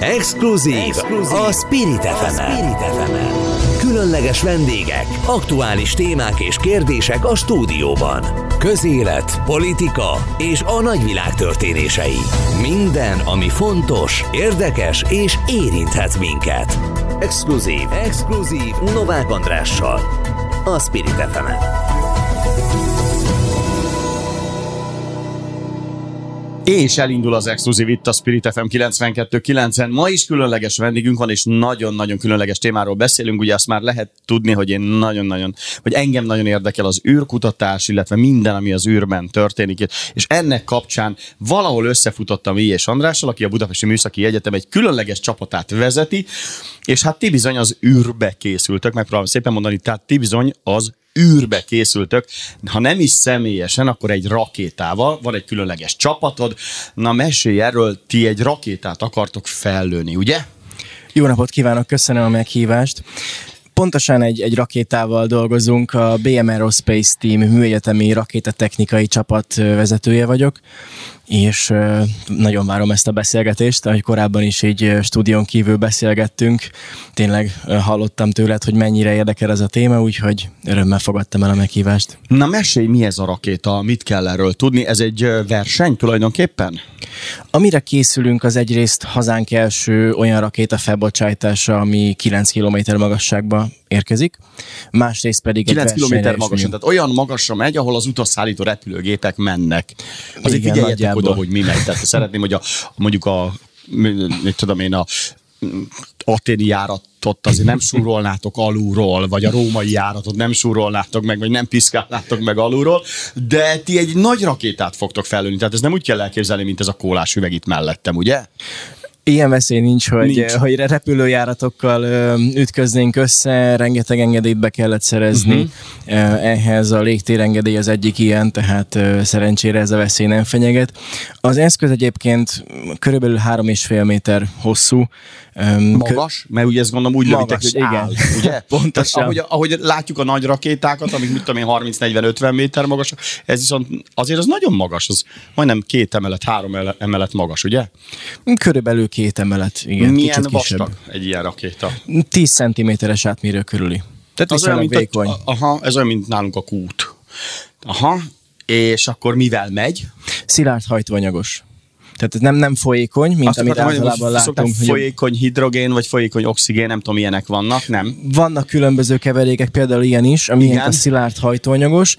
Exkluzív, Exkluzív. a Spirit fm Különleges vendégek, aktuális témák és kérdések a stúdióban. Közélet, politika és a nagyvilág történései. Minden, ami fontos, érdekes és érinthet minket. Exkluzív, Exkluzív Novák Andrással. A Spirit fm És elindul az exkluzív itt a Spirit FM 92.9-en. Ma is különleges vendégünk van, és nagyon-nagyon különleges témáról beszélünk. Ugye azt már lehet tudni, hogy én nagyon-nagyon, hogy engem nagyon érdekel az űrkutatás, illetve minden, ami az űrben történik. És ennek kapcsán valahol összefutottam I. és Andrással, aki a Budapesti Műszaki Egyetem egy különleges csapatát vezeti, és hát ti bizony az űrbe készültök, megpróbálom szépen mondani, tehát ti bizony az űrbe készültök, ha nem is személyesen, akkor egy rakétával, van egy különleges csapatod, na mesélj erről, ti egy rakétát akartok fellőni, ugye? Jó napot kívánok, köszönöm a meghívást. Pontosan egy, egy rakétával dolgozunk, a BM Aerospace Team műegyetemi rakétatechnikai csapat vezetője vagyok és nagyon várom ezt a beszélgetést, ahogy korábban is így stúdión kívül beszélgettünk, tényleg hallottam tőled, hogy mennyire érdekel ez a téma, úgyhogy örömmel fogadtam el a meghívást. Na mesélj, mi ez a rakéta, mit kell erről tudni? Ez egy verseny tulajdonképpen? Amire készülünk, az egyrészt hazánk első olyan rakéta felbocsájtása, ami 9 km magasságba érkezik, másrészt pedig 9 km magasan, tehát olyan magasra megy, ahol az utasszállító repülőgépek mennek. Azért Igen, figyeljetek oda, hogy mi megy. Tehát szeretném, hogy a, mondjuk a mit tudom én, a aténi járatot azért nem súrolnátok alulról, vagy a római járatot nem súrolnátok meg, vagy nem piszkálnátok meg alulról, de ti egy nagy rakétát fogtok felülni, tehát ez nem úgy kell elképzelni, mint ez a kólás üveg itt mellettem, ugye? Ilyen veszély nincs, hogy, nincs. hogy repülőjáratokkal ütköznénk össze, rengeteg engedélyt be kellett szerezni. Uh-huh. Ehhez a légtérengedély az egyik ilyen, tehát szerencsére ez a veszély nem fenyeget. Az eszköz egyébként körülbelül 3,5 méter hosszú, magas, mert ugye ezt gondolom úgy lövitek, hogy igen. áll, ugye? Pontosan. ahogy, ahogy, látjuk a nagy rakétákat, amik mit tudom én 30-40-50 méter magas, ez viszont azért az nagyon magas, az majdnem két emelet, három emelet magas, ugye? Körülbelül két emelet, igen. Milyen vastag egy ilyen rakéta? 10 centiméteres átmérő körüli. Tehát az olyan, mint vékony. A, aha, ez olyan, mint nálunk a kút. Aha, és akkor mivel megy? Szilárd hajtóanyagos. Tehát ez nem, nem folyékony, mint Azt amit általában látunk. Hogy folyékony hidrogén, vagy folyékony oxigén, nem tudom, ilyenek vannak, nem? Vannak különböző keverékek, például ilyen is, ami a szilárd hajtóanyagos.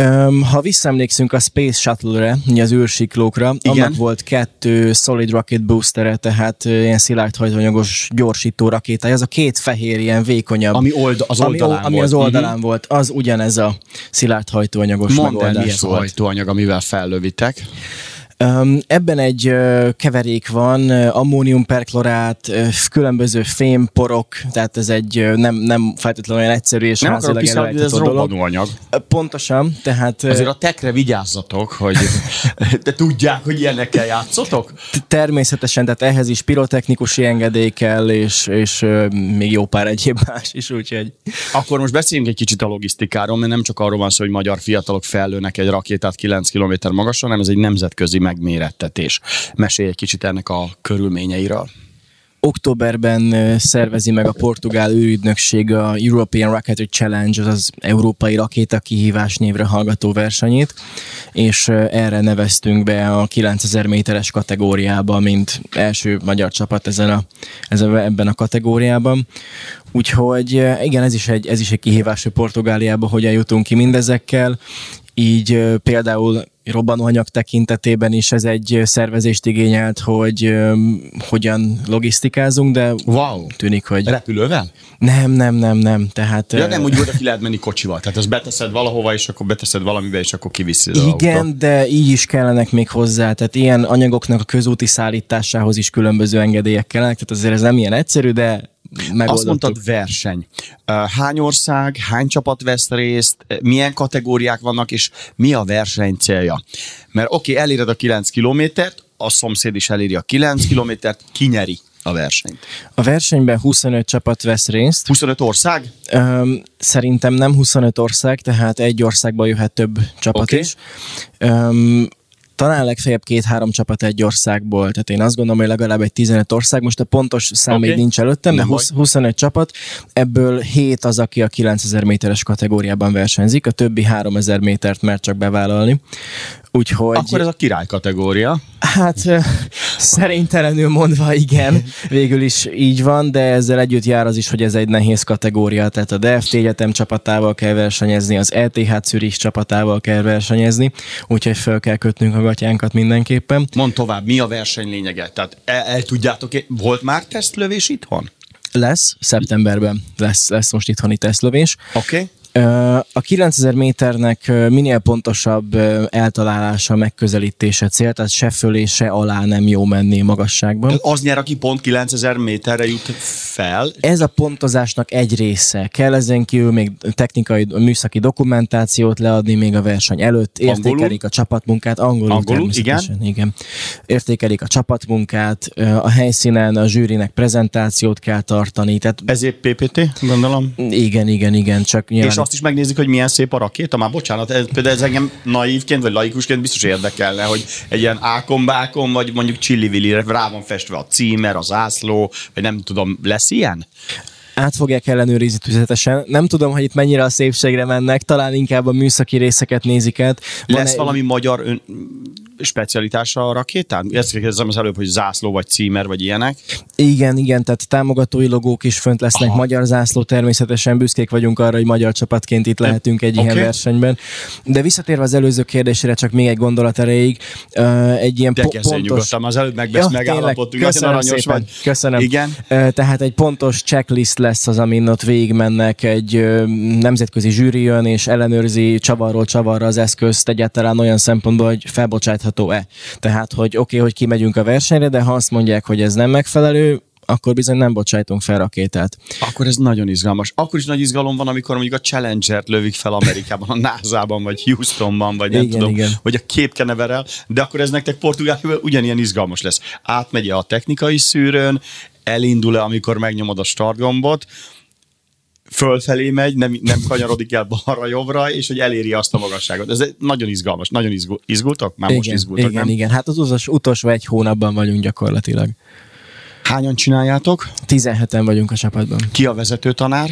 Um, ha visszaemlékszünk a Space Shuttle-re, az űrsiklókra, Igen. annak volt kettő Solid Rocket Booster-e, tehát ilyen szilárd hajtóanyagos gyorsító rakétája. Ez a két fehér, ilyen vékonyabb. Ami old, az oldalán ami, ami volt. az oldalán uh-huh. volt, az ugyanez a szilárd hajtóanyagos Mondd megoldás el, mi ez a hajtóanyag, amivel fellövitek. Ebben egy keverék van, ammóniumperklorát, különböző fémporok, tehát ez egy nem, nem feltétlenül olyan egyszerű és nem házilag előállítható dolog. anyag. Uh, pontosan, tehát... Azért a tekre vigyázzatok, hogy de tudják, hogy ilyenekkel játszotok? Természetesen, tehát ehhez is pirotechnikusi engedély kell, és, és még jó pár egyéb más is, úgyhogy... Akkor most beszéljünk egy kicsit a logisztikáról, mert nem csak arról van szó, hogy magyar fiatalok fellőnek egy rakétát 9 km magasan, hanem ez egy nemzetközi megmérettetés. Mesélj egy kicsit ennek a körülményeiről. Októberben szervezi meg a portugál űrügynökség a European Rocketry Challenge, az európai rakéta kihívás névre hallgató versenyét, és erre neveztünk be a 9000 méteres kategóriába, mint első magyar csapat ezen a, ezen, ebben a kategóriában. Úgyhogy igen, ez is egy, ez is egy kihívás, hogy Portugáliába hogyan jutunk ki mindezekkel, így például robbanóanyag tekintetében is ez egy szervezést igényelt, hogy um, hogyan logisztikázunk, de wow. tűnik, hogy... Repülővel? Nem, nem, nem, nem. Tehát, ja, nem úgy, hogy ki lehet menni kocsival. Tehát azt beteszed valahova, és akkor beteszed valamibe, és akkor kiviszed Igen, autó. de így is kellenek még hozzá. Tehát ilyen anyagoknak a közúti szállításához is különböző engedélyek kellenek. Tehát azért ez nem ilyen egyszerű, de azt mondtad verseny. Hány ország, hány csapat vesz részt, milyen kategóriák vannak, és mi a verseny célja? Mert oké, okay, eléred a 9 kilométert, a szomszéd is eléri a 9 kilométert, ki nyeri a versenyt? A versenyben 25 csapat vesz részt. 25 ország? Um, szerintem nem 25 ország, tehát egy országba jöhet több csapat okay. is. Um, talán legfeljebb két-három csapat egy országból, tehát én azt gondolom, hogy legalább egy 15 ország, most a pontos szám okay. még nincs előttem, de 20, 25 csapat, ebből 7 az, aki a 9000 méteres kategóriában versenyzik, a többi 3000 métert mert csak bevállalni. Úgyhogy... Akkor ez a király kategória. Hát szerintelenül mondva igen, végül is így van, de ezzel együtt jár az is, hogy ez egy nehéz kategória, tehát a DFT egyetem csapatával kell versenyezni, az ETH Zürich csapatával kell versenyezni, úgyhogy fel kell kötnünk a gatyánkat mindenképpen. Mond tovább, mi a verseny lényege? Tehát el, el tudjátok, volt már tesztlövés itthon? Lesz, szeptemberben lesz, lesz most itthoni tesztlövés. Oké. Okay. A 9000 méternek minél pontosabb eltalálása, megközelítése cél, tehát se fölé, se alá nem jó menni magasságban. Tehát az nyer, aki pont 9000 méterre jut fel? Ez a pontozásnak egy része. Kell ezen kívül még technikai, műszaki dokumentációt leadni még a verseny előtt, értékelik angolul? a csapatmunkát, angolul, angolul igen. igen. Értékelik a csapatmunkát, a helyszínen a zsűrinek prezentációt kell tartani. Tehát... Ezért PPT, gondolom? Igen, igen, igen, csak nyilván... Azt is megnézik, hogy milyen szép a rakéta. Már bocsánat, ez, például ez engem naívként vagy laikusként biztos érdekelne, hogy egy ilyen ákombákon, vagy mondjuk csillivillire rá van festve a címer, az ászló, vagy nem tudom, lesz ilyen? át fogják ellenőrizni tüzetesen. Nem tudom, hogy itt mennyire a szépségre mennek, talán inkább a műszaki részeket nézik át. Van Lesz egy... valami magyar ön specialitása a rakétán? Ezt kérdezem az előbb, hogy zászló vagy címer vagy ilyenek. Igen, igen, tehát támogatói logók is fönt lesznek, Aha. magyar zászló természetesen, büszkék vagyunk arra, hogy magyar csapatként itt lehetünk egy okay. ilyen versenyben. De visszatérve az előző kérdésére, csak még egy gondolat erejéig, egy ilyen De po- pontos... nyugodtan, az előbb megbesz, ja, megállapodtunk, köszönöm szépen, vagy. Köszönöm. Igen. Tehát egy pontos checklist lesz az, amin ott végigmennek, egy nemzetközi zsűri jön és ellenőrzi csavarról csavarra az eszközt egyáltalán olyan szempontból, hogy felbocsát megoldható-e. Tehát, hogy oké, okay, hogy kimegyünk a versenyre, de ha azt mondják, hogy ez nem megfelelő, akkor bizony nem bocsájtunk fel rakétát. Akkor ez nagyon izgalmas. Akkor is nagy izgalom van, amikor mondjuk a Challenger-t lövik fel Amerikában, a NASA-ban, vagy Houstonban, vagy nem igen, tudom, igen. vagy a Canaveral, de akkor ez nektek Portugáliában ugyanilyen izgalmas lesz. Átmegy a technikai szűrőn, elindul-e, amikor megnyomod a startgombot, fölfelé megy, nem, nem kanyarodik el balra-jobbra, és hogy eléri azt a magasságot. Ez nagyon izgalmas, nagyon izgul, izgultak? Már igen, most izgultak, Igen, nem? igen, hát az utolsó, egy hónapban vagyunk gyakorlatilag. Hányan csináljátok? 17-en vagyunk a csapatban. Ki a vezető tanár?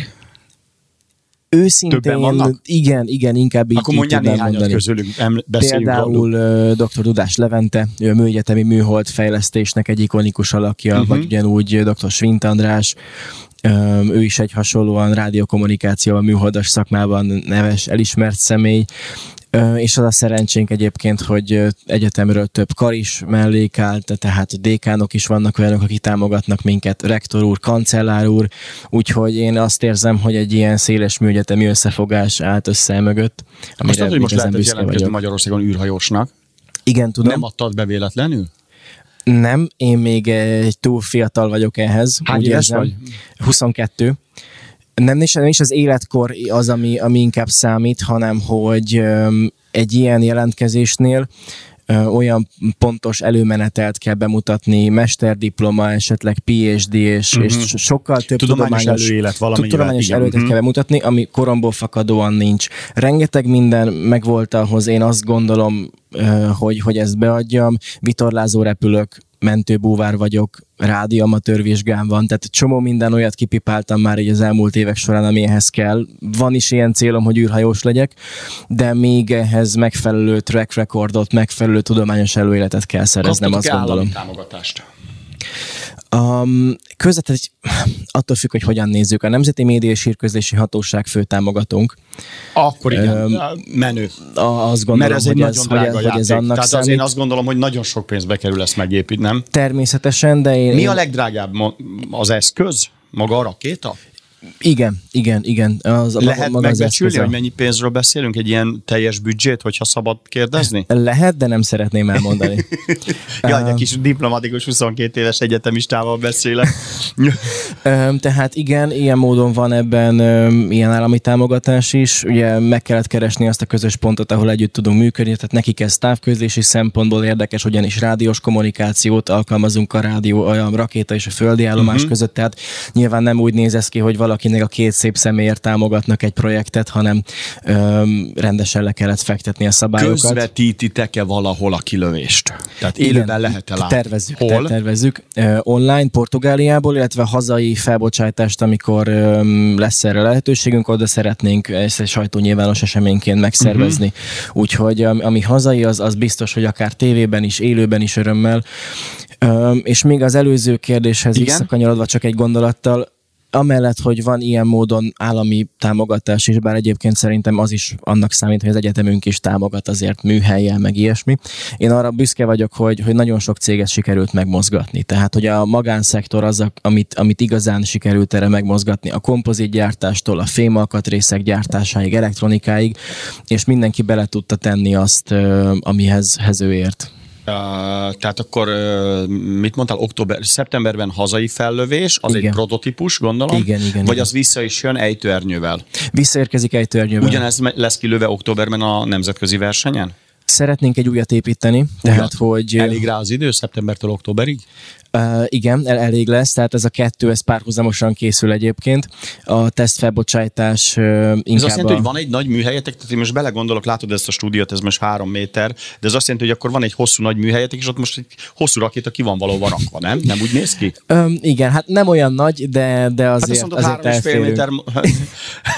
Őszintén, igen, igen, inkább így, Akkor mondjál néhányat mondani. közülünk, Például róluk. dr. Dudás Levente, ő a műegyetemi műhold fejlesztésnek egy ikonikus alakja, uh-huh. vagy ugyanúgy dr. Svint András, ő is egy hasonlóan rádiókommunikációval, műholdas szakmában neves, elismert személy, és az a szerencsénk egyébként, hogy egyetemről több kar is mellék állt, tehát dékánok is vannak olyanok, akik támogatnak minket, rektor úr, kancellár úr, úgyhogy én azt érzem, hogy egy ilyen széles műegyetemi összefogás állt össze mögött. Most tudod, hogy most lehet jelentkezni Magyarországon űrhajósnak? Igen, tudom. Nem adtad be véletlenül? Nem, én még egy túl fiatal vagyok ehhez. Hány éves vagy? 22. Nem is, nem is az életkor az, ami, ami inkább számít, hanem hogy egy ilyen jelentkezésnél olyan pontos előmenetelt kell bemutatni, mesterdiploma, esetleg PhD, és, uh-huh. és sokkal több tudományos, tudományos előélet tudományos előélet uh-huh. kell bemutatni, ami koromból fakadóan nincs. Rengeteg minden megvolt ahhoz, én azt gondolom, hogy, hogy ezt beadjam, vitorlázó repülök, mentőbúvár vagyok, rádiamatőr vizsgám van, tehát csomó minden olyat kipipáltam már így az elmúlt évek során, ami ehhez kell. Van is ilyen célom, hogy űrhajós legyek, de még ehhez megfelelő track recordot, megfelelő tudományos előéletet kell szereznem, azt gondolom. támogatást? Um, közvetlen, attól függ, hogy hogyan nézzük. A Nemzeti Média és Hírközlési Hatóság főtámogatónk. Akkor igen, um, menő. Azt gondolom, Mert ez egy hogy, ez, hogy, ez, hogy ez annak Tehát számít. az én azt gondolom, hogy nagyon sok pénzbe kerül ezt megépíteni, nem? Természetesen, de én... Mi a legdrágább az eszköz? Maga a rakéta? Igen, igen, igen. Az, Lehet maga megbecsülni, hogy mennyi pénzről beszélünk? Egy ilyen teljes büdzsét, hogyha szabad kérdezni? Lehet, de nem szeretném elmondani. Jaj, egy kis diplomatikus 22 éves egyetemistával beszélek. Tehát igen, ilyen módon van ebben ilyen állami támogatás is. Ugye meg kellett keresni azt a közös pontot, ahol együtt tudunk működni, tehát nekik ez távközlési szempontból érdekes, ugyanis rádiós kommunikációt alkalmazunk a rádió, a rakéta és a földi állomás uh-huh. között, tehát nyilván nem úgy néz ez ki, hogy valaki valakinek a két szép személyért támogatnak egy projektet, hanem öm, rendesen le kellett fektetni a szabályokat. Közvetítitek-e valahol a kilövést? Tehát élőben lehet-e látni? Tervezzük, Hol? tervezzük. Online Portugáliából, illetve hazai felbocsátást, amikor um, lesz erre lehetőségünk, oda szeretnénk ezt egy sajtónyilvános eseményként megszervezni. Uh-huh. Úgyhogy ami hazai, az, az biztos, hogy akár tévében is, élőben is örömmel. Um, és még az előző kérdéshez Igen? visszakanyarodva csak egy gondolattal, amellett, hogy van ilyen módon állami támogatás is, bár egyébként szerintem az is annak számít, hogy az egyetemünk is támogat azért műhelyel, meg ilyesmi. Én arra büszke vagyok, hogy, hogy nagyon sok céget sikerült megmozgatni. Tehát, hogy a magánszektor az, amit, amit igazán sikerült erre megmozgatni, a kompozitgyártástól, a fémalkatrészek gyártásáig, elektronikáig, és mindenki bele tudta tenni azt, amihez ő ért. Uh, tehát akkor uh, mit mondtál, október, szeptemberben hazai fellövés, az igen. egy prototípus, gondolom? Igen, igen. Vagy igen. az vissza is jön ejtőernyővel? Visszaérkezik ejtőernyővel. Ugyanez lesz kilőve októberben a nemzetközi versenyen? Szeretnénk egy újat építeni, tehát Ugyan. hogy... Elég rá az idő, szeptembertől októberig? Uh, igen, el, elég lesz, tehát ez a kettő, ez párhuzamosan készül egyébként. A teszt felbocsátás uh, inkább Ez azt jelenti, a... hogy van egy nagy műhelyetek, tehát én most belegondolok, látod ezt a stúdiót, ez most három méter, de ez azt jelenti, hogy akkor van egy hosszú nagy műhelyetek, és ott most egy hosszú rakéta ki van valóban rakva, nem? Nem úgy néz ki? Um, igen, hát nem olyan nagy, de, de azért, hát azt mondod, azért három és fél méter...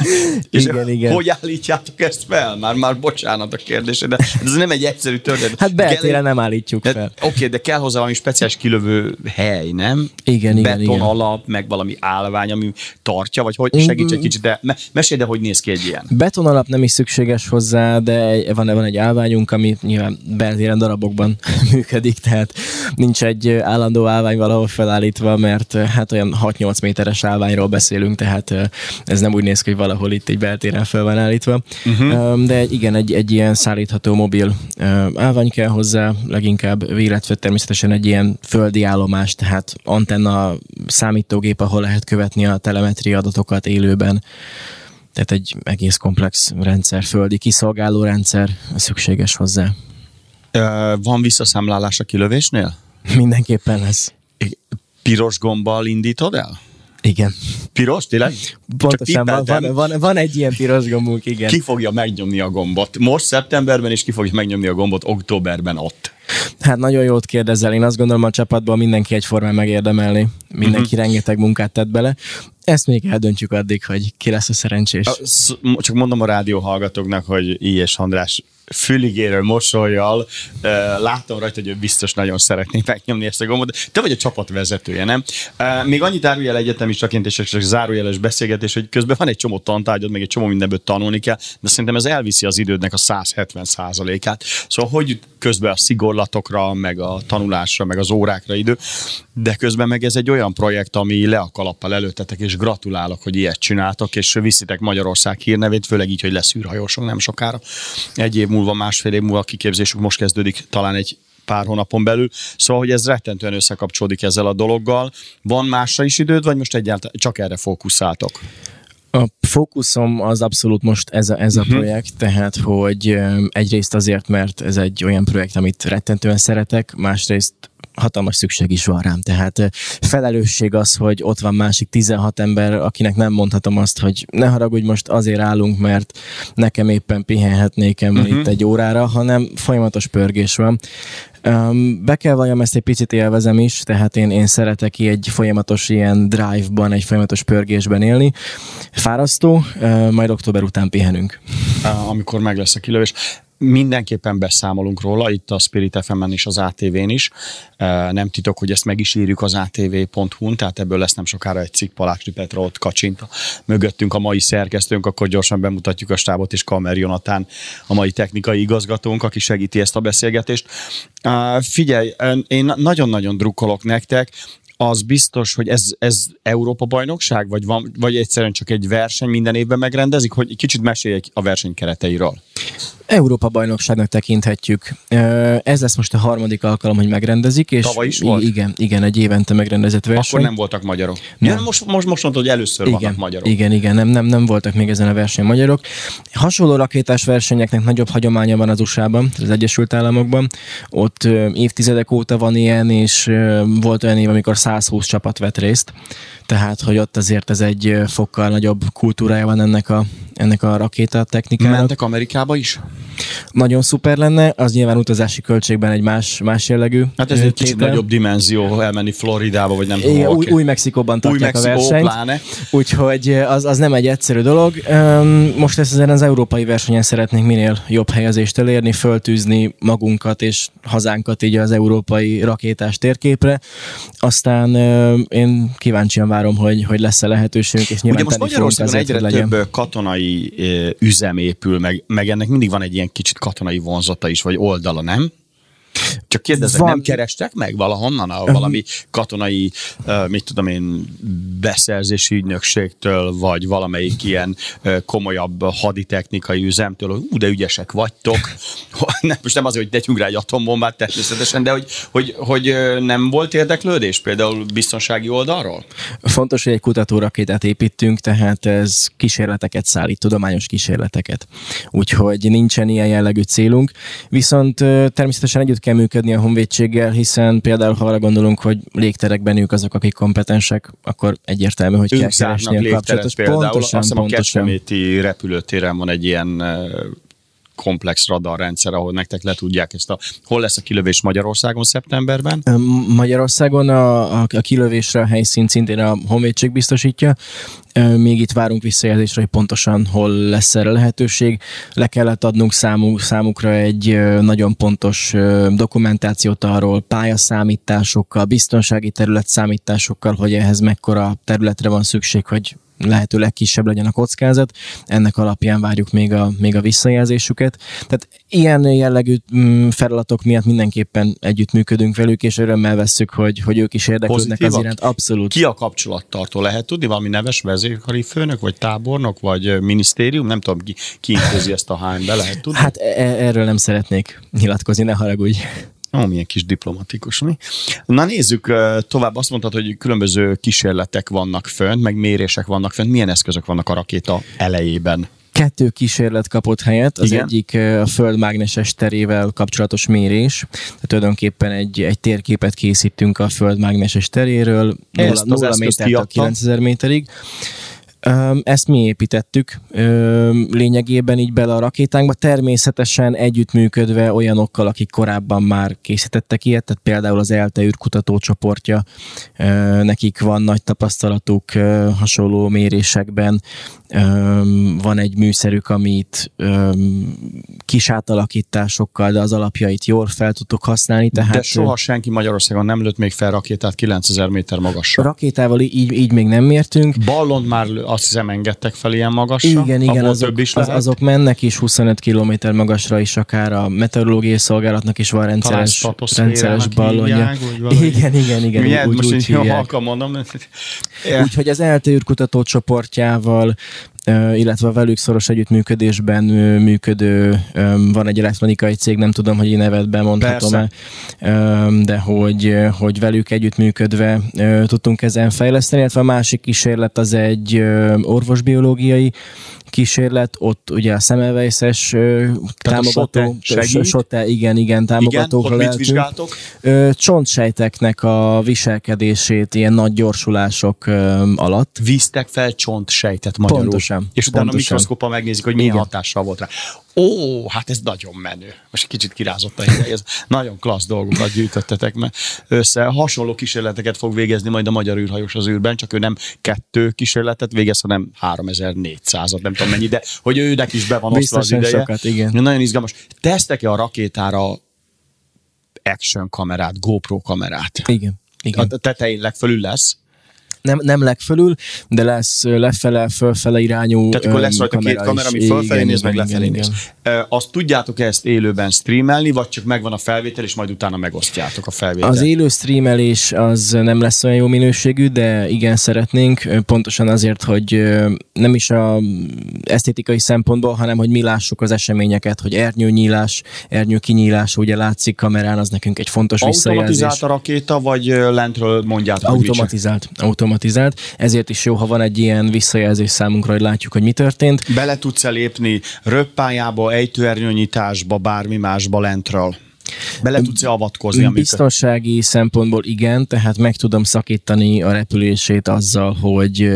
és igen, igen. Hogy állítjátok ezt fel? Már, már bocsánat a kérdése, de ez nem egy egyszerű történet. Hát beltére nem állítjuk fel. Oké, okay, de kell hozzá valami speciális kilövő hely, nem? Igen, Beton igen, igen. alap, meg valami állvány, ami tartja, vagy hogy segíts egy kicsit, de mesélj, de hogy néz ki egy ilyen. Beton alap nem is szükséges hozzá, de van, van egy állványunk, ami nyilván beltéren darabokban működik, tehát nincs egy állandó állvány valahol felállítva, mert hát olyan 6-8 méteres állványról beszélünk, tehát ez nem úgy néz ki, hogy valahol itt egy beltéren fel van állítva. Uh-huh. De igen, egy, egy ilyen szállítható mobil állvány kell hozzá, leginkább, illetve természetesen egy ilyen földi állomás, tehát antenna, számítógép, ahol lehet követni a telemetri adatokat élőben. Tehát egy egész komplex rendszer, földi kiszolgáló rendszer szükséges hozzá. Van visszaszámlálás a kilövésnél? Mindenképpen lesz. Piros gombbal indítod el? Igen. Piros, tényleg? Pontosan, van, van, van, van egy ilyen piros gombunk, igen. Ki fogja megnyomni a gombot? Most szeptemberben, és ki fogja megnyomni a gombot októberben ott? Hát nagyon jót kérdezel. Én azt gondolom, a csapatban mindenki egyformán megérdemelni. Mindenki uh-huh. rengeteg munkát tett bele. Ezt még eldöntjük addig, hogy ki lesz a szerencsés. Csak mondom a rádió hallgatóknak, hogy I.S. András füligérő mosolyjal látom rajta, hogy ő biztos nagyon szeretné megnyomni ezt a gombot. Te vagy a csapat vezetője, nem? Még annyit árulja egyetemi csaként, és csak zárójeles beszélgetés, hogy közben van egy csomó tantárgyad, meg egy csomó mindenből tanulni kell, de szerintem ez elviszi az idődnek a 170 át Szóval hogy közben a szigorlatokra, meg a tanulásra, meg az órákra idő, de közben meg ez egy olyan projekt, ami le a kalappal előttetek, és gratulálok, hogy ilyet csináltok, és viszitek Magyarország hírnevét, főleg így, hogy lesz űrhajósunk nem sokára. Egy év múlva, másfél év múlva a kiképzésük most kezdődik, talán egy pár hónapon belül. Szóval, hogy ez rettentően összekapcsolódik ezzel a dologgal. Van másra is időd, vagy most egyáltalán csak erre fókuszáltok? A fókuszom az abszolút most ez a, ez a uh-huh. projekt, tehát hogy egyrészt azért, mert ez egy olyan projekt, amit rettentően szeretek, másrészt hatalmas szükség is van rám. Tehát felelősség az, hogy ott van másik 16 ember, akinek nem mondhatom azt, hogy ne haragudj, most azért állunk, mert nekem éppen pihenhetnék uh-huh. itt egy órára, hanem folyamatos pörgés van. Be kell valljam, ezt egy picit élvezem is, tehát én, én szeretek egy folyamatos ilyen drive-ban, egy folyamatos pörgésben élni. Fárasztó, majd október után pihenünk. Amikor meg lesz a kilövés mindenképpen beszámolunk róla, itt a Spirit FM-en és az ATV-n is. Nem titok, hogy ezt meg is írjuk az atv.hu-n, tehát ebből lesz nem sokára egy cikk Palákri Petra ott kacsint mögöttünk a mai szerkesztőnk, akkor gyorsan bemutatjuk a stábot, és Kamer Jonatán a mai technikai igazgatónk, aki segíti ezt a beszélgetést. Figyelj, én nagyon-nagyon drukkolok nektek, az biztos, hogy ez, ez Európa bajnokság, vagy, van, vagy egyszerűen csak egy verseny minden évben megrendezik, hogy kicsit mesélj a verseny kereteiről. Európa bajnokságnak tekinthetjük. Ez lesz most a harmadik alkalom, hogy megrendezik. És Tavaly is volt? Igen, igen, egy évente megrendezett verseny. Akkor nem voltak magyarok. Nem. Ja, most, most, most mondtad, hogy először igen, vannak magyarok. Igen, igen, nem, nem, nem voltak még ezen a versenyen magyarok. Hasonló rakétás versenyeknek nagyobb hagyománya van az USA-ban, az Egyesült Államokban. Ott évtizedek óta van ilyen, és volt olyan év, amikor 120 csapat vett részt. Tehát, hogy ott azért ez egy fokkal nagyobb kultúrája van ennek a, ennek a rakéta technikának. Mentek Amerikába is? Nagyon szuper lenne, az nyilván utazási költségben egy más, más jellegű. Hát ez egy kicsit nagyobb dimenzió, elmenni Floridába, vagy nem tudom. Igen, új, új Mexikóban tartják új Mexikó, a versenyt. Pláne. Úgyhogy az, az nem egy egyszerű dolog. Most ezt ezen az európai versenyen szeretnénk minél jobb helyezést elérni, föltűzni magunkat és hazánkat így az európai rakétás térképre. Aztán én kíváncsian várom, hogy, hogy lesz-e lehetőségünk, és Ugye most Magyarországon egyre legyen. több katonai üzem épül, meg, meg ennek mindig van egy ilyen kicsit katonai vonzata is, vagy oldala, nem? Csak kérdezem, Van. nem kerestek meg valahonnan a valami katonai, mit tudom én, beszerzési ügynökségtől, vagy valamelyik ilyen komolyabb haditechnikai üzemtől, hogy ú, de ügyesek vagytok. nem, most nem azért, hogy tegyünk rá egy atombombát természetesen, de hogy, hogy, hogy nem volt érdeklődés például biztonsági oldalról? Fontos, hogy egy kutatórakétát építünk, tehát ez kísérleteket szállít, tudományos kísérleteket. Úgyhogy nincsen ilyen jellegű célunk, viszont természetesen együtt kell működni a honvédséggel, hiszen például ha arra gondolunk, hogy légterekben ők azok, akik kompetensek, akkor egyértelmű, hogy ők kell keresni a kapcsolatot. Például pontosan, azt hiszem a Kecskeméti repülőtéren van egy ilyen komplex radarrendszer, ahol nektek le tudják ezt a... Hol lesz a kilövés Magyarországon szeptemberben? Magyarországon a, a, a kilövésre a helyszínt szintén a Honvédség biztosítja. Még itt várunk visszajelzésre, hogy pontosan hol lesz erre lehetőség. Le kellett adnunk számuk, számukra egy nagyon pontos dokumentációt arról, pályaszámításokkal, biztonsági terület számításokkal, hogy ehhez mekkora területre van szükség, hogy lehető legkisebb legyen a kockázat. Ennek alapján várjuk még a, még a visszajelzésüket. Tehát ilyen jellegű mm, feladatok miatt mindenképpen együttműködünk velük, és örömmel vesszük, hogy, hogy ők is érdeklődnek az iránt. Abszolút. Ki a kapcsolattartó? Lehet tudni valami neves vezérkari főnök, vagy tábornok, vagy minisztérium? Nem tudom, ki, ki intézi ezt a HM-be, lehet tudni? Hát e- erről nem szeretnék nyilatkozni, ne haragudj. Ó, milyen kis diplomatikus, mi? Na nézzük tovább, azt mondtad, hogy különböző kísérletek vannak fönt, meg mérések vannak fönt. Milyen eszközök vannak a rakéta elejében? Kettő kísérlet kapott helyet, az Igen? egyik a Föld mágneses terével kapcsolatos mérés, tehát tulajdonképpen egy, egy térképet készítünk a Föld mágneses teréről, 0, 0 métertől 9000 méterig. Ezt mi építettük lényegében így bele a rakétánkba, természetesen együttműködve olyanokkal, akik korábban már készítettek ilyet, tehát például az ELTE űrkutatócsoportja, nekik van nagy tapasztalatuk hasonló mérésekben, van egy műszerük, amit kis átalakításokkal, de az alapjait jól fel tudtuk használni. Tehát, de soha senki Magyarországon nem lőtt még fel rakétát 9000 méter magasra. Rakétával így, így még nem mértünk. Ballon már azt hiszem engedtek fel ilyen magasra. Igen, igen, azok, is az, azok mennek is 25 km magasra is, akár a meteorológiai szolgálatnak is van rendszeres, rendszeres ballonja. Igen, igen, igen. Milyen, úgy, most úgy, úgy halkan mondom. Úgyhogy az ELTE kutatócsoportjával illetve velük szoros együttműködésben működő, van egy elektronikai cég, nem tudom, hogy én nevet bemondhatom-e, de hogy, hogy velük együttműködve tudtunk ezen fejleszteni, illetve a másik kísérlet az egy orvosbiológiai kísérlet, ott ugye a Semmelweis-es támogató, sote, sote, igen, igen, támogatókra igen, vizsgáltok? Csontsejteknek a viselkedését ilyen nagy gyorsulások alatt. Víztek fel csontsejtet magyarul. Pontosan. És utána pontosan. a mikroszkópa megnézik, hogy milyen igen. hatással volt rá. Ó, hát ez nagyon menő. Most kicsit kirázott a hideg, ez nagyon klassz dolgokat gyűjtöttetek mert össze. Hasonló kísérleteket fog végezni majd a magyar űrhajós az űrben, csak ő nem kettő kísérletet végez, hanem 3400-at, nem tudom mennyi, de hogy őnek is be van osztva az ideje. Sokat, igen. Nagyon izgalmas. Tesztek-e a rakétára action kamerát, GoPro kamerát? Igen. igen. A tetején legfölül lesz? Nem, nem legfölül, de lesz lefele, fölfele irányú Tehát akkor lesz rajta két kamera, ami fölfelé néz, meg lefelé néz. Azt tudjátok ezt élőben streamelni, vagy csak megvan a felvétel, és majd utána megosztjátok a felvételt? Az élő streamelés az nem lesz olyan jó minőségű, de igen, szeretnénk, pontosan azért, hogy nem is a esztétikai szempontból, hanem hogy mi lássuk az eseményeket, hogy ernyőnyílás, ernyő kinyílás, ugye látszik kamerán, az nekünk egy fontos Automatizált visszajelzés. a rakéta, vagy lentről mondjátok? Automatizált, automatizált. Ezért is jó, ha van egy ilyen visszajelzés számunkra, hogy látjuk, hogy mi történt. Bele tudsz lépni röppályába, ejtőernyőnyításba, bármi másba lentről? Bele tudsz avatkozni? Amikor... Biztonsági szempontból igen, tehát meg tudom szakítani a repülését azzal, hogy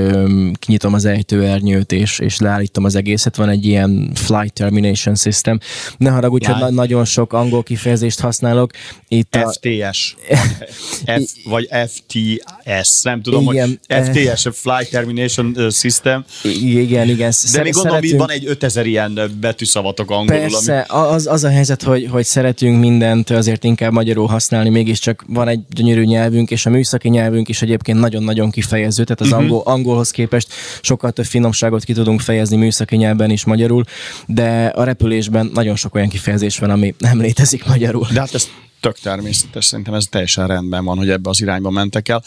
kinyitom az ejtőernyőt és, és leállítom az egészet. Van egy ilyen flight termination system. Ne haragudj, hogy na- nagyon sok angol kifejezést használok. Itt a... FTS, vagy, F, vagy FTS, nem tudom, igen, hogy FTS, a Flight Termination System. Igen, igen. De még gondolom, hogy van egy 5000 ilyen betűszavatok angolul. Persze, ami... az, az a helyzet, hogy, hogy szeretünk minden mindent azért inkább magyarul használni, mégiscsak van egy gyönyörű nyelvünk, és a műszaki nyelvünk is egyébként nagyon-nagyon kifejező, tehát az uh-huh. angol, angolhoz képest sokkal több finomságot ki tudunk fejezni műszaki nyelven is magyarul, de a repülésben nagyon sok olyan kifejezés van, ami nem létezik magyarul. De hát ez tök természetes, szerintem ez teljesen rendben van, hogy ebbe az irányba mentek el.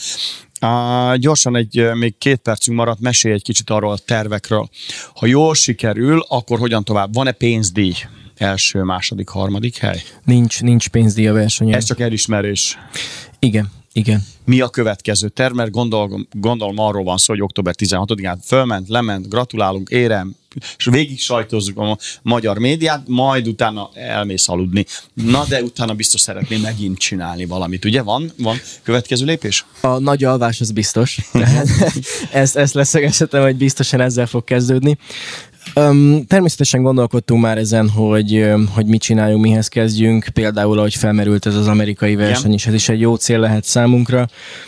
Uh, gyorsan egy, még két percünk maradt, mesélj egy kicsit arról a tervekről. Ha jól sikerül, akkor hogyan tovább? Van-e pénzdíj? Első, második, harmadik hely? Nincs, nincs pénzdíj a versenyen. Ez csak elismerés. Igen, igen. Mi a következő terv? Mert gondolom, gondolom arról van szó, hogy október 16-án fölment, lement, gratulálunk, érem, és végig sajtozzuk a magyar médiát, majd utána elmész aludni. Na, de utána biztos szeretném megint csinálni valamit. Ugye van? Van következő lépés? A nagy alvás az biztos. Ezt, ezt leszögezhetem, hogy biztosan ezzel fog kezdődni. Um, természetesen gondolkodtunk már ezen, hogy, hogy mit csináljunk, mihez kezdjünk. Például, ahogy felmerült ez az amerikai verseny is, ez is egy jó cél lehet számunkra,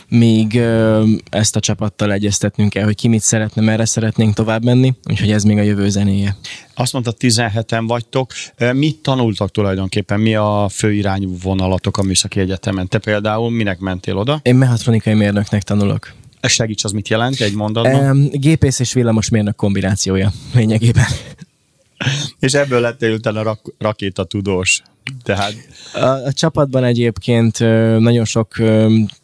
míg um, ezt a csapattal egyeztetnünk kell, hogy ki mit szeretne, merre szeretnénk tovább menni, úgyhogy ez még a jövő zenéje. Azt mondta, 17-en vagytok. Mit tanultak tulajdonképpen? Mi a fő irányú vonalatok a Műszaki Egyetemen? Te például minek mentél oda? Én mehatronikai mérnöknek tanulok. Segíts, az mit jelent egy mondatban? Um, gépész és villamosmérnök kombinációja lényegében. és ebből lettél utána rak- rakétatudós. Tehát... A, a csapatban egyébként nagyon sok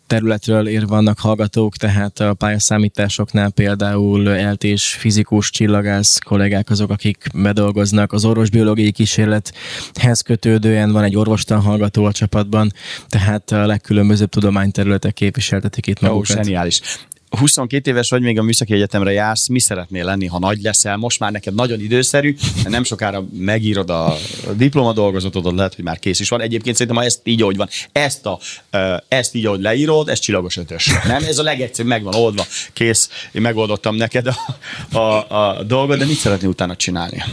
területről ér vannak hallgatók, tehát a pályaszámításoknál például eltés fizikus, csillagász kollégák azok, akik bedolgoznak. Az orvosbiológiai kísérlethez kötődően van egy orvostan hallgató a csapatban, tehát a legkülönbözőbb tudományterületek képviseltetik itt magukat. Ó, zseniális. 22 éves vagy, még a műszaki egyetemre jársz, mi szeretnél lenni, ha nagy leszel? Most már neked nagyon időszerű, mert nem sokára megírod a diploma dolgozatodot, lehet, hogy már kész is van. Egyébként szerintem, ha ezt így, ahogy van, ezt, a, ezt így, ahogy leírod, ez csillagos ötös. Nem? Ez a legegyszerűbb, megvan oldva, kész, én megoldottam neked a, a, a dolgot, de mit szeretnél utána csinálni?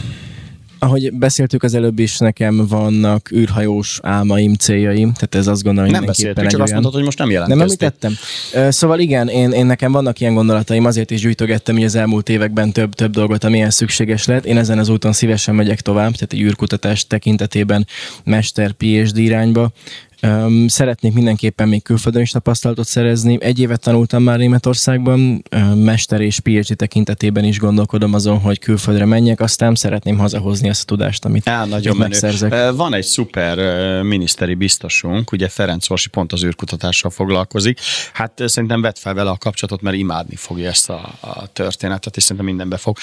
Ahogy beszéltük az előbb is, nekem vannak űrhajós álmaim, céljaim, tehát ez azt gondolom, hogy Nem beszéltük, csak olyan... azt mondtad, hogy most nem jelentkeztél. Nem említettem? Szóval igen, én, én nekem vannak ilyen gondolataim, azért is gyűjtögettem hogy az elmúlt években több, több dolgot, amilyen szükséges lehet. Én ezen az úton szívesen megyek tovább, tehát egy űrkutatás tekintetében mester PhD irányba, Um, szeretnék mindenképpen még külföldön is tapasztalatot szerezni. Egy évet tanultam már Németországban, um, mester és PhD tekintetében is gondolkodom azon, hogy külföldre menjek, aztán szeretném hazahozni azt a tudást, amit Á, nagyon megszerzek. Van egy szuper miniszteri biztosunk, ugye Ferenc Orsi pont az űrkutatással foglalkozik. Hát szerintem vett fel vele a kapcsolatot, mert imádni fogja ezt a, a történetet, és szerintem mindenbe fog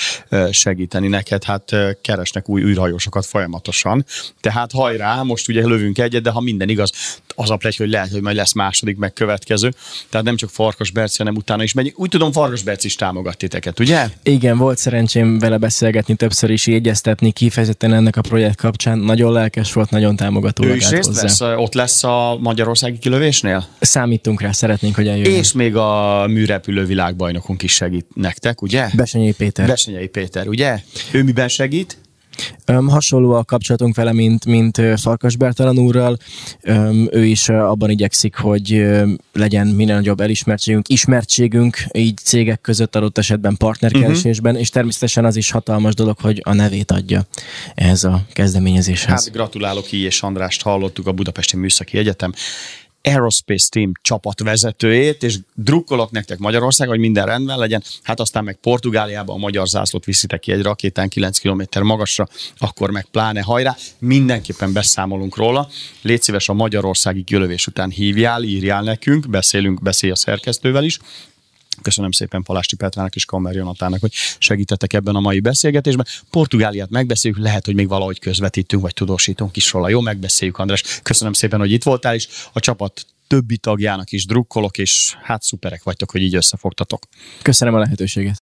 segíteni neked. Hát keresnek új űrhajósokat folyamatosan. Tehát hajrá, most ugye lövünk egyet, de ha minden igaz, az a plegy, hogy lehet, hogy majd lesz második, meg következő. Tehát nem csak Farkas Berci, hanem utána is megy. Úgy tudom, Farkas Berci is támogat titeket, ugye? Igen, volt szerencsém vele beszélgetni többször is, egyeztetni kifejezetten ennek a projekt kapcsán. Nagyon lelkes volt, nagyon támogató. Ő is részt hozzá. vesz, ott lesz a magyarországi kilövésnél? Számítunk rá, szeretnénk, hogy eljöjjön. És még a műrepülő világbajnokunk is segít nektek, ugye? Besenyei Péter. Besenyei Péter, ugye? Ő miben segít? Um, hasonló a kapcsolatunk vele, mint, mint Farkas Bertalan úrral. Um, ő is abban igyekszik, hogy legyen minél nagyobb elismertségünk, ismertségünk így cégek között adott esetben partnerkeresésben, uh-huh. és természetesen az is hatalmas dolog, hogy a nevét adja ez a kezdeményezéshez. Hát gratulálok, így és Andrást hallottuk a Budapesti Műszaki Egyetem Aerospace Team csapatvezetőjét, és drukkolok nektek Magyarország, hogy minden rendben legyen, hát aztán meg Portugáliában a magyar zászlót viszitek ki egy rakétán 9 km magasra, akkor meg pláne hajrá, mindenképpen beszámolunk róla. Légy szíves a magyarországi kilövés után hívjál, írjál nekünk, beszélünk, beszélj a szerkesztővel is, Köszönöm szépen Palásti Petrának és Kammer Jonatának, hogy segítettek ebben a mai beszélgetésben. Portugáliát megbeszéljük, lehet, hogy még valahogy közvetítünk, vagy tudósítunk is róla. Jó, megbeszéljük, András. Köszönöm szépen, hogy itt voltál, és a csapat többi tagjának is drukkolok, és hát szuperek vagytok, hogy így összefogtatok. Köszönöm a lehetőséget.